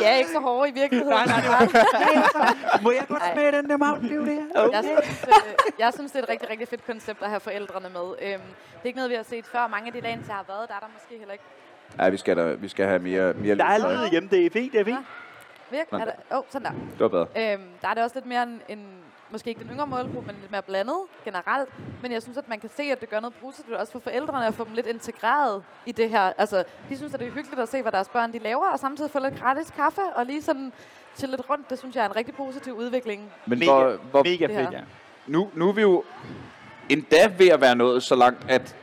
Speaker 1: øh,
Speaker 3: er ikke så hårde i virkeligheden.
Speaker 2: Nej, nej, det var Må jeg godt
Speaker 3: Nej.
Speaker 2: smage den der Mountain Dew der?
Speaker 3: Jeg
Speaker 2: Okay.
Speaker 3: synes, øh, jeg synes, det er et rigtig, rigtig fedt koncept at have forældrene med. Øhm, det er ikke noget, vi har set før. Mange af de lande, jeg har været, der er der måske heller ikke.
Speaker 1: Ja, vi skal, da, vi skal have mere, mere
Speaker 2: Der er
Speaker 1: lyd.
Speaker 2: hjemme, det er fint, det er fint.
Speaker 3: Virkelig? Er der? Åh, oh, sådan der.
Speaker 1: Det var bedre.
Speaker 3: Øhm, der er det også lidt mere en, en, måske ikke den yngre målgruppe, men lidt mere blandet generelt. Men jeg synes, at man kan se, at det gør noget positivt også for forældrene at få dem lidt integreret i det her. Altså, de synes, at det er hyggeligt at se, hvad deres børn de laver, og samtidig få lidt gratis kaffe og lige sådan til lidt rundt. Det synes jeg er en rigtig positiv udvikling.
Speaker 1: Men
Speaker 2: Mega,
Speaker 1: hvor, hvor,
Speaker 2: mega fedt, ja.
Speaker 1: nu, nu er vi jo endda ved at være nået så langt, at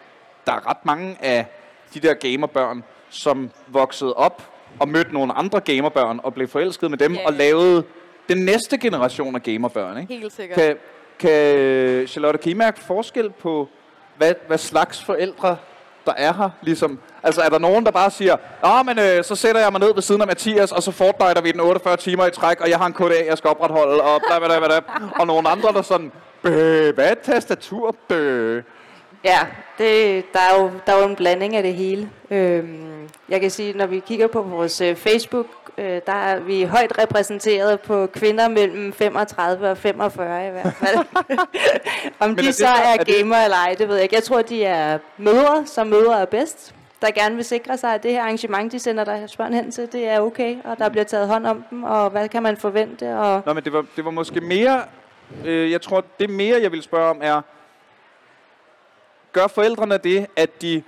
Speaker 1: der er ret mange af de der gamerbørn, som voksede op og mødte nogle andre gamerbørn og blev forelsket med dem
Speaker 3: Ja,
Speaker 1: og lavede den næste generation af gamerbørn. Ikke?
Speaker 3: Helt sikkert.
Speaker 1: Kan, kan Charlotte, kan I mærke forskel på, hvad, hvad slags forældre der er her? Ligesom, altså er der nogen, der bare siger, Nå, men øh, så sætter jeg mig ned ved siden af Mathias, og så fortniter vi den 48 timer i træk, og jeg har en KDA, jeg skal opretholde, og bla bla bla bla. Og nogle andre, der sådan, Bøh, hvad er tastatur? Bøh.
Speaker 4: Ja, det, der, er jo, der er jo en blanding af det hele. Øhm, jeg kan sige, når vi kigger på vores øh, Facebook, øh, der er vi højt repræsenteret på kvinder mellem 35 og 45 i hvert fald. Om
Speaker 1: Men er
Speaker 4: de
Speaker 1: det
Speaker 4: så er,
Speaker 1: er det-
Speaker 4: gamer eller ej, det ved jeg ikke. Jeg tror, de er mødre, som mødre er bedst der gerne vil sikre sig, at det her arrangement, de sender deres børn hen til, det er okay, og der bliver taget hånd om dem, og hvad kan man forvente, og
Speaker 1: Nå, men det var, det var måske mere... Øh, jeg tror, det mere, jeg vil spørge om, er... Gør forældrene det, at de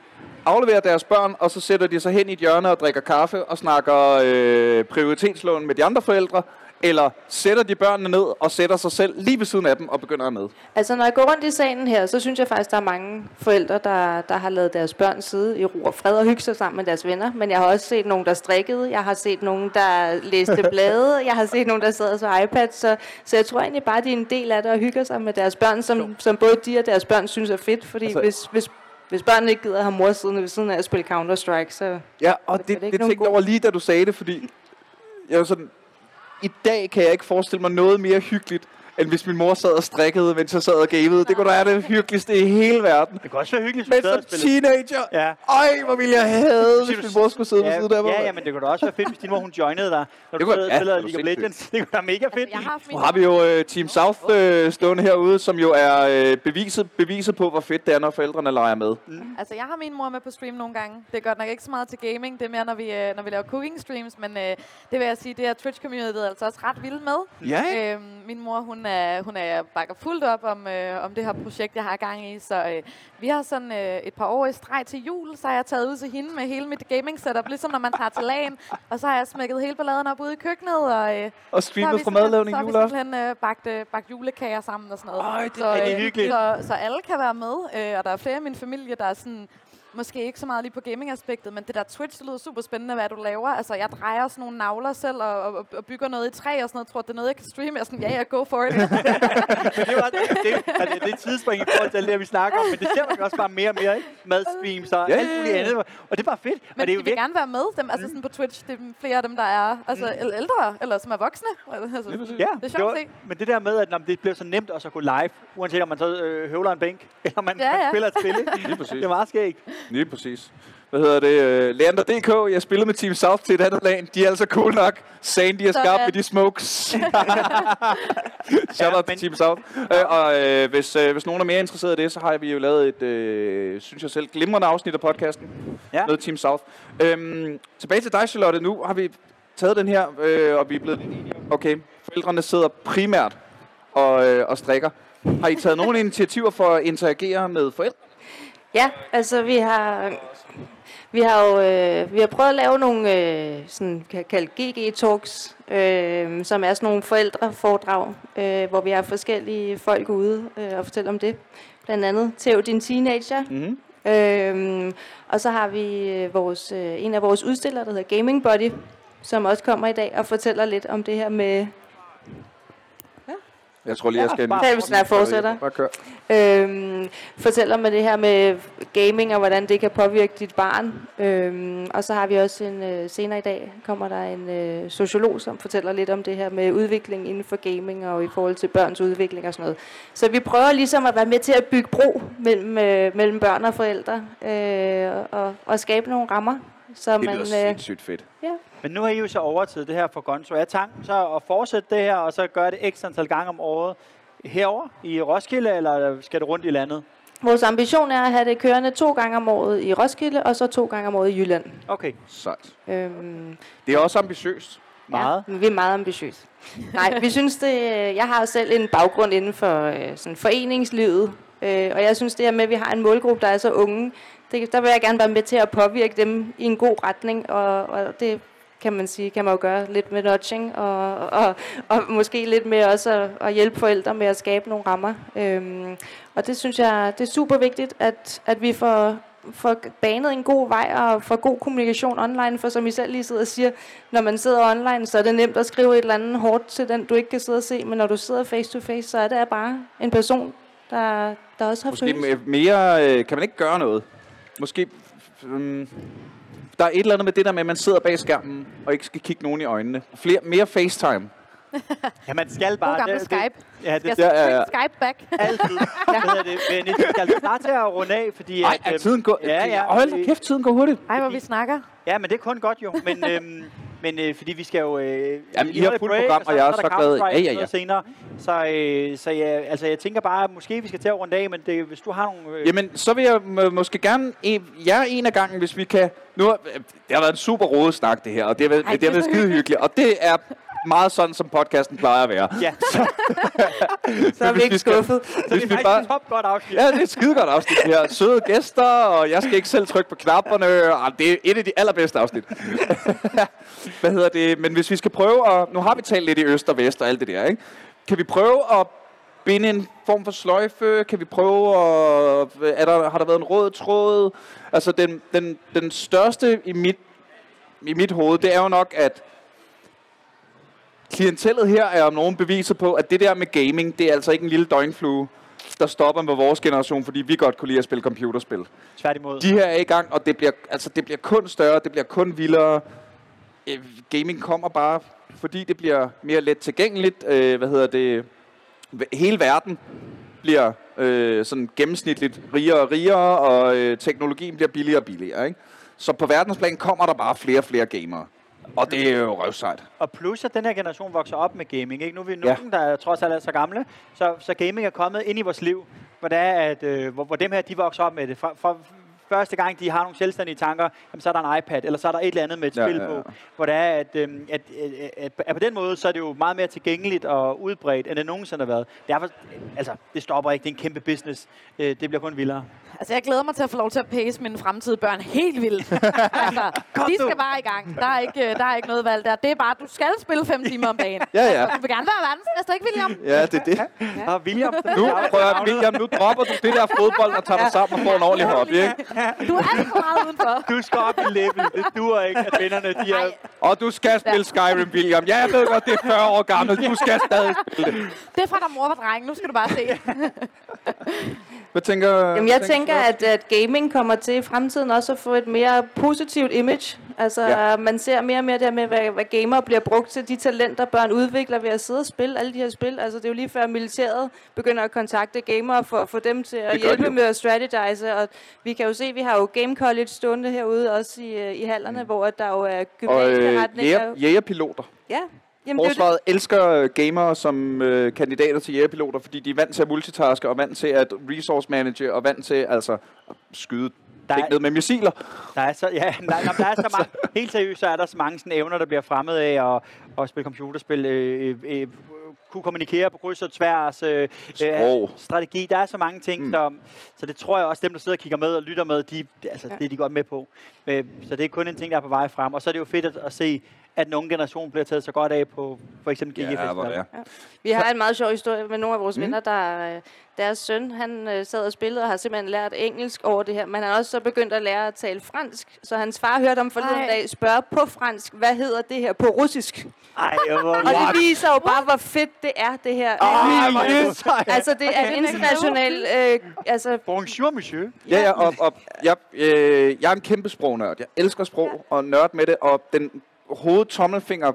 Speaker 1: afleverer deres børn, og så sætter de sig hen i et hjørne og drikker kaffe og snakker øh, prioritetslån med de andre forældre? Eller sætter de børnene ned og sætter sig selv lige ved siden af dem og begynder med?
Speaker 4: Altså, når jeg går rundt i salen her, så synes jeg faktisk, der er mange forældre, der, der har lavet deres børn sidde i ro og fred og hygge sig sammen med deres venner. Men jeg har også set nogen, der strikkede. Jeg har set nogen, der læste blade. Jeg har set nogen, der sad så iPad. Så, så jeg tror egentlig bare, de er en del af det og hygger sig med deres børn, som, som både de og deres børn synes er fedt. Fordi
Speaker 1: Altså-
Speaker 4: hvis, hvis, hvis børnene ikke gider at have mor siddende ved siden af at spille Counter-Strike, så...
Speaker 1: Ja, og
Speaker 4: Det
Speaker 1: det, det, det tænkte jeg over lige, da du sagde det, fordi jeg var sådan, i dag kan jeg ikke forestille mig noget mere hyggeligt, end hvis min mor sad og strikkede, mens jeg sad og gamede. Det kunne da være det hyggeligste i hele verden.
Speaker 2: Det kan også være hyggeligt,
Speaker 1: Men
Speaker 2: hvis
Speaker 1: som
Speaker 2: spillede.
Speaker 1: teenager,
Speaker 2: Ja.
Speaker 1: Ej, hvor ville jeg have, hvis
Speaker 2: du-
Speaker 1: min mor skulle sidde ved
Speaker 2: Ja,
Speaker 1: siden af mig.
Speaker 2: ja, ja, men det kunne da også være fedt, hvis din mor hun joinede dig, når
Speaker 1: Det
Speaker 2: du
Speaker 1: kunne- ja, var
Speaker 2: League of. Legends. Det kunne være mega fedt.
Speaker 3: Altså, har
Speaker 1: Nu har vi jo uh, Team South uh, stående herude, som jo er uh, beviset, beviset på, hvor fedt det er, når forældrene leger med.
Speaker 3: Altså, jeg har min mor med på stream nogle gange. Det er godt nok ikke så meget til gaming. Det er mere, når vi, øh, når vi laver cooking streams. Men øh, det vil jeg sige, det er Twitch-communityet altså også ret vild med.
Speaker 1: Ja, ikke?
Speaker 3: Øhm, min mor, hun, er, hun er bakker fuldt op om, øh, om det her projekt, jeg har gang i. Så øh, vi har sådan øh, et par år i streg til jul, så har jeg taget ud til hende med hele mit gaming setup, ligesom når man tager til lagen. Og så har jeg smækket hele balladen op ude i køkkenet, og øh,
Speaker 1: Og streamet fra madlavning
Speaker 3: så har vi simpelthen øh, bagt, øh, bagt julekager sammen og sådan noget.
Speaker 2: Øj, det
Speaker 3: så,
Speaker 2: er hyggeligt.
Speaker 3: Så, så alle kan være med, øh, og der er flere i min familie, der er sådan, måske ikke så meget lige på gaming-aspektet, men det der Twitch, det lyder super spændende, hvad du laver. Altså, jeg drejer sådan nogle navler selv og, og, og bygger noget i træ og sådan noget. Tror, det er noget, jeg kan streame. Jeg er sådan, ja, ja, go for it.
Speaker 2: Det er jo også, det, altså, det er et tidsspring i forhold til alt det, vi snakker om, men det ser man jo også bare mere og mere, ikke? Madstreams og
Speaker 1: Ja,
Speaker 2: alt
Speaker 1: ja,
Speaker 2: muligt andet. Og det er bare fedt.
Speaker 3: Men
Speaker 2: og det er
Speaker 3: de vil
Speaker 2: virkelig,
Speaker 3: gerne være med, dem, altså sådan på Twitch. Det er flere af dem, der er altså, mm. ældre, eller som er voksne. Altså,
Speaker 2: Ja,
Speaker 3: det er sjovt at se.
Speaker 2: men det der med, at når det bliver så nemt at så gå live, uanset om man så øh, høvler en bænk, eller man,
Speaker 3: Ja,
Speaker 2: man
Speaker 3: ja.
Speaker 2: spiller et spil, det er meget skægt.
Speaker 1: Lige præcis. Hvad hedder det? Uh, Leander.dk, jeg spillede med Team South til et andet lag. De er altså cool nok. Sandy er skarp med de smokes. Shout out
Speaker 2: men-
Speaker 1: til Team South. Uh, og uh, hvis, uh, hvis nogen er mere interesseret i det, så har vi jo lavet et, uh, synes jeg selv, glimrende afsnit af podcasten
Speaker 2: Ja.
Speaker 1: med Team South. Um, tilbage til dig, Charlotte. Nu har vi taget den her, uh, og vi er blevet lidt enige om, okay, forældrene sidder primært og, uh, og strikker. Har I taget nogle initiativer for at interagere med forældre?
Speaker 4: Ja, altså vi har vi har jo øh, vi har prøvet at lave nogle øh, sådan kan kalde GG talks, øh, som er sådan nogle forældreforedrag, øh, hvor vi har forskellige folk ude øh, og fortælle om det. Blandt andet Tæv din teenager.
Speaker 1: Mm-hmm.
Speaker 4: Øhm, og så har vi øh, vores, øh, en af vores udstillere, der hedder Gaming Body, som også kommer i dag og fortæller lidt om det her med
Speaker 1: Jeg tror lige, jeg skal...
Speaker 2: bare-
Speaker 4: Tag, hvis jeg fortsætter.
Speaker 1: Bare kør.
Speaker 4: Øhm, fortæller med det her med gaming og hvordan det kan påvirke dit barn. Øhm, og så har vi også en øh, senere i dag kommer der en øh, sociolog, som fortæller lidt om det her med udvikling inden for gaming og i forhold til børns udvikling og sådan noget. Så vi prøver ligesom at være med til at bygge bro mellem, øh, mellem børn og forældre øh, og, og skabe nogle rammer. Så
Speaker 1: Det
Speaker 4: man,
Speaker 1: lyder
Speaker 4: øh,
Speaker 1: sindssygt fedt.
Speaker 2: Men nu har I jo så overtaget det her for Gonzo. Er tanken så at fortsætte det her, og så gøre det x antal gange om året herover i Roskilde, eller skal det rundt i landet?
Speaker 4: vores ambition er at have det kørende to gange om året i Roskilde, og så to gange om året i Jylland.
Speaker 2: Okay,
Speaker 1: Sejt.
Speaker 4: Øhm,
Speaker 1: Det er også ambitiøst.
Speaker 2: meget.
Speaker 4: Ja, vi er meget ambitiøse. Nej, vi synes det. Jeg har jo selv en baggrund inden for øh, sådan foreningslivet, øh, og jeg synes det her med, at vi har en målgruppe, der er så unge, det, der vil jeg gerne være med til at påvirke dem i en god retning, og, og det kan man sige, kan man jo gøre lidt med nudging, og, og, og måske lidt med også at, at hjælpe forældre med at skabe nogle rammer. Øhm, og det synes jeg, det er super vigtigt, at, at vi får, får banet en god vej og får god kommunikation online, for som I selv lige sidder og siger, når man sidder online, så er det nemt at skrive et eller andet hårdt til den, du ikke kan sidde og se, men når du sidder face to face, så er det bare en person, der, der også har
Speaker 1: Måske
Speaker 4: følelser.
Speaker 1: mere... Øh, kan man ikke gøre noget? Måske... Um, der er et eller andet med det der med, at man sidder bag skærmen og ikke skal kigge nogen i øjnene. Flere, mere FaceTime.
Speaker 2: Ja, man skal bare...
Speaker 3: God gamle
Speaker 2: det,
Speaker 3: Skype.
Speaker 2: Det, ja, det
Speaker 3: Skal
Speaker 2: er
Speaker 1: Ja, ja, ja.
Speaker 3: Skype back?
Speaker 2: altid. Hvad hedder det? Men vi skal snart til at runde af, fordi...
Speaker 1: Nej,
Speaker 2: at,
Speaker 1: er
Speaker 2: øhm,
Speaker 1: tiden går...
Speaker 2: Ja, ja.
Speaker 1: Hold da kæft, tiden går hurtigt.
Speaker 3: Ej, hvor vi snakker.
Speaker 2: Ja, men det er kun godt jo. Men, øhm, men øh, fordi vi skal jo... Øh,
Speaker 1: Jamen, I har fuldt program, og jeg er så glad. Ja, ja, ja.
Speaker 2: Senere. Så, øh, så ja, altså, jeg tænker bare, at måske vi skal til at runde af, men det, hvis du har nogle... Øh,
Speaker 1: Jamen, så vil jeg må- måske gerne... En, jer en af gangen, hvis vi kan... Nu, har- det har været en super rodet snak, det her, og det har været,
Speaker 3: Ej,
Speaker 1: det har
Speaker 3: er
Speaker 1: været skide
Speaker 3: hyggeligt.
Speaker 1: hyggeligt. Og det er meget sådan, som podcasten plejer at være.
Speaker 2: ja,
Speaker 4: Så er vi ikke
Speaker 1: vi skal-
Speaker 4: skuffet.
Speaker 2: så det
Speaker 1: Hvis
Speaker 2: er
Speaker 1: vi
Speaker 2: faktisk et top godt afsnit.
Speaker 1: Ja, det er et skide godt afsnit, det her. Søde gæster, og jeg skal ikke selv trykke på knapperne. Og det er et af de allerbedste afsnit. Hvad hedder det? Men hvis vi skal prøve at... Nu har vi talt lidt i øst og vest og alt det der, ikke? Kan vi prøve at binde en form for sløjfe? Kan vi prøve at... Er der, har der været en rød tråd? Altså, den, den, den største i mit, i mit hoved, det er jo nok, at klientellet her er om nogen beviser på, at det der med gaming, det er altså ikke en lille døgnflue, der stopper med vores generation, fordi vi godt kunne lide at spille computerspil.
Speaker 2: Tværtimod.
Speaker 1: De her er i gang, og det bliver, altså, det bliver kun større, det bliver kun vildere. Øh, Gaming kommer bare, fordi det bliver mere let tilgængeligt. Øh, hvad hedder det? Hele verden bliver øh, sådan gennemsnitligt rigere og rigere, og øh, teknologien bliver billigere og billigere. Ikke? Så på verdensplan kommer der bare flere og flere gamere. Og det er jo røvsejt.
Speaker 2: Og plus, at den her generation vokser op med gaming. Ikke? Nu er vi
Speaker 1: Ja.
Speaker 2: nogen, der trods alt er så gamle, så, så gaming er kommet ind i vores liv, hvor, det er, at, øh, hvor, hvor dem her, de vokser op med det. For, for første gang, de har nogle selvstændige tanker, jamen, så er der en iPad, eller så er der et eller andet med et
Speaker 1: Ja,
Speaker 2: spil
Speaker 1: ja, ja.
Speaker 2: på. Hvor det er, at, øh, at, at, at, at, på den måde, så er det jo meget mere tilgængeligt og udbredt, end det nogensinde har været. Derfor, altså, det stopper ikke. Det er en kæmpe business. Øh, det bliver kun vildere.
Speaker 3: Altså, jeg glæder mig til at få lov til at pace mine fremtidige børn helt vildt. altså, de skal bare i gang. Der er, ikke, øh, der er ikke noget valg der. Det er bare, du skal spille fem timer om dagen.
Speaker 1: Ja, ja.
Speaker 3: Du vil gerne være verdensmester, ikke William?
Speaker 1: Ja, det er det.
Speaker 2: Ja. Og William,
Speaker 1: Nu, prøv at, William, nu dropper du det der fodbold og tager dig sammen og får en ordentlig hobby, ikke?
Speaker 3: Du er alt for meget udenfor.
Speaker 2: du skal op i level. Det duer ikke, at vennerne de er...
Speaker 1: Og du skal spille Skyrim, William. Ja, jeg ved godt, det er 40 år gammelt. Du skal stadig spille det.
Speaker 3: det er fra, da mor var dreng. Nu skal du bare se.
Speaker 1: Hvad tænker
Speaker 4: Jamen, jeg tænker, at, at gaming kommer til i fremtiden også at få et mere positivt image. Altså,
Speaker 1: Ja.
Speaker 4: man ser mere og mere der med, hvad, hvad gamer bliver brugt til, de talenter, børn udvikler ved at sidde og spille alle de her spil. Altså, det er jo lige før militæret begynder at kontakte gamere for at få dem til at
Speaker 1: Det
Speaker 4: hjælpe med at strategize. Og vi kan jo se, at vi har jo Game College stående herude, også i, øh, i hallerne, mm. hvor der jo er
Speaker 1: Og
Speaker 4: gymnasiske
Speaker 1: øh,
Speaker 4: retninger.
Speaker 1: jæger, jægerpiloter.
Speaker 4: Ja, Jamen, jo det.
Speaker 1: Forsvaret elsker øh, gamere som øh, kandidater til jægerpiloter, fordi de er vant til at multitaske, og vant til at resource manage, og vant til altså at skyde
Speaker 2: Der er-
Speaker 1: ned med missiler.
Speaker 2: Der er så, ja, der, der, der er så mange, helt seriøst, så er der så mange sådan, evner, der bliver fremmed af at, at spille computerspil, øh, øh, øh, kunne kommunikere på kryds og tværs, øh,
Speaker 1: Sprog.
Speaker 2: øh, strategi, der er så mange ting, mm. så, så det tror jeg også, dem der sidder og kigger med og lytter med, de, altså, ja. det er de godt med på. Øh, så det er kun en ting, der er på vej frem, og så er det jo fedt at, at se, at den unge generation bliver taget så godt af på for eksempel GG
Speaker 1: Ja, er.
Speaker 4: Vi har en meget sjov historie med nogle af vores
Speaker 1: Mm.
Speaker 4: venner, der øh, deres søn, han øh, sad og spillede og har simpelthen lært engelsk over det her, men han har også så begyndt at lære at tale fransk, så hans far hørte ham forleden
Speaker 3: Ej.
Speaker 4: dag spørge på fransk, hvad hedder det her på russisk?
Speaker 2: Ej,
Speaker 4: Og det viser jo bare, hvor fedt det er, det her.
Speaker 2: Ej, er det sejt.
Speaker 4: Altså, det er et internationalt... Øh, altså,
Speaker 2: Bonjour, monsieur.
Speaker 1: Ja, ja, og, og jeg, øh, jeg er en kæmpe sprognørd. Jeg elsker sprog og nørd med det, og den hovedtommelfinger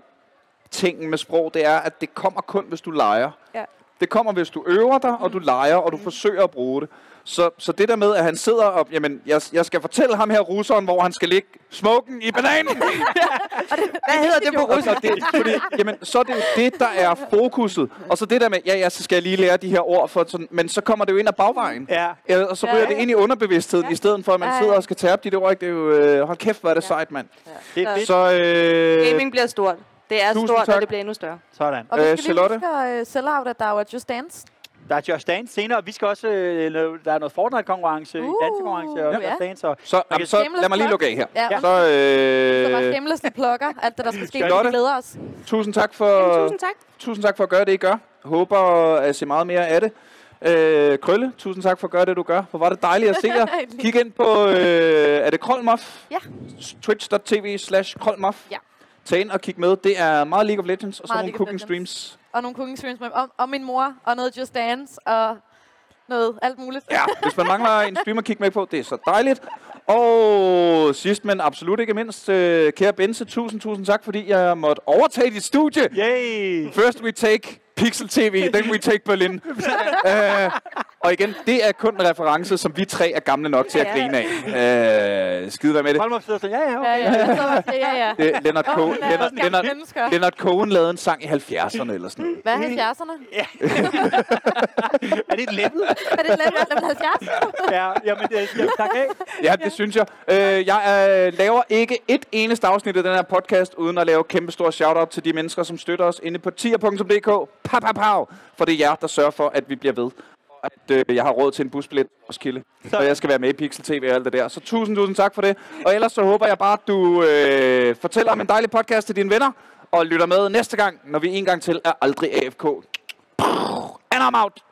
Speaker 1: tingen med sprog, det er, at det kommer kun, hvis du leger.
Speaker 4: Ja.
Speaker 1: Det kommer, hvis du øver dig, og du leger, og du forsøger at bruge det. Så, så det der med, at han sidder og, jamen, jeg, jeg skal fortælle ham her russeren, hvor han skal ligge smoken i bananen.
Speaker 4: hvad hedder det på russisk?
Speaker 1: så, det, fordi, jamen, så er det jo det, der er fokuset. Og så det der med, ja, ja, så skal jeg lige lære de her ord, for sådan, men så kommer det jo ind ad bagvejen.
Speaker 2: Ja.
Speaker 1: Ja, og så ryger
Speaker 3: Ja,
Speaker 1: ja, det
Speaker 3: ja.
Speaker 1: ind i underbevidstheden, ja. i stedet for, at man
Speaker 3: Ja, ja.
Speaker 1: sidder og skal tabe de der ord. ikke? Det er jo, øh, hold kæft, hvor er det
Speaker 3: Ja.
Speaker 1: sejt, mand.
Speaker 2: Det er fedt.
Speaker 1: Så, øh,
Speaker 4: Gaming bliver stort. Det er
Speaker 1: Tusind
Speaker 4: stort,
Speaker 1: tak.
Speaker 4: og det bliver endnu større.
Speaker 2: Sådan.
Speaker 3: Og vi
Speaker 1: Øh,
Speaker 3: skal lige
Speaker 1: Charlotte?
Speaker 3: huske at uh, sell out, at der er Just Dance.
Speaker 2: Der er Just Dance senere. Vi skal også... Øh, lave- der er noget Fortnite-konkurrence, uh, dansekonkurrence og
Speaker 3: ja.
Speaker 2: Just Dance. Og
Speaker 1: så, jamen, så lad mig lige lukke af her.
Speaker 3: Ja,
Speaker 2: Ja.
Speaker 3: ja.
Speaker 1: Så,
Speaker 3: Så bare
Speaker 1: øh,
Speaker 3: shamelessly plukker alt det, der skal ske. Vi glæder os.
Speaker 1: tusind tak for...
Speaker 4: Jamen, tusind tak.
Speaker 1: Tusind tak for at gøre det, I gør. Håber at se meget mere af det. Øh, Krølle, tusind tak for at gøre det, du gør. Hvor var det dejligt at se jer. Kig ind på, øh, er det Krolmoff?
Speaker 3: Ja.
Speaker 1: Twitch.tv slash Krolmoff.
Speaker 3: Ja.
Speaker 1: Tag ind og kig med. Det er meget League of Legends og så nogle
Speaker 3: League
Speaker 1: cooking streams.
Speaker 3: Og nogle cooking streams med og, og min mor, og noget Just Dance, og noget alt muligt.
Speaker 1: Ja, hvis man mangler en stream at kigge med på, det er så dejligt. Og sidst, men absolut ikke mindst, øh, kære Bense, tusind, tusind tak, fordi jeg måtte overtage dit studie.
Speaker 2: Yay!
Speaker 1: First we take Pixel TV, then we take Berlin. uh, og igen, det er kun en reference, som vi tre er gamle nok til at
Speaker 4: Ja.
Speaker 1: grine af. Uh, skide være med det.
Speaker 2: Hold mig sidder sådan, ja, ja,
Speaker 3: Ja,
Speaker 2: okay.
Speaker 3: ja, ja. Ja, ja.
Speaker 1: det er Leonard,
Speaker 3: Åh,
Speaker 1: Cohen,
Speaker 3: er
Speaker 1: Leonard, Leonard. Leonard Cohen lavede en sang i 70'erne eller sådan noget.
Speaker 3: Hvad er 70'erne?
Speaker 2: Er det et level?
Speaker 3: Er det lidt mellem 70?
Speaker 2: ja, jamen, det skal jeg takke af.
Speaker 1: Ja, det synes jeg. Øh, jeg øh, laver ikke et eneste afsnit af den her podcast, uden at lave kæmpe stor shout-out til de mennesker, som støtter os inde på tier.dk. Pa, pa, pa, for det er jer, der sørger for, at vi bliver ved. Og At øh, jeg har råd til en busbillet og skille. Og jeg skal være med i Pixel TV og alt det der. Så tusind, tusind tak for det. Og ellers så håber jeg bare, at du øh, fortæller om en dejlig podcast til dine venner. Og lytter med næste gang, når vi en gang til er aldrig AFK. And I'm out.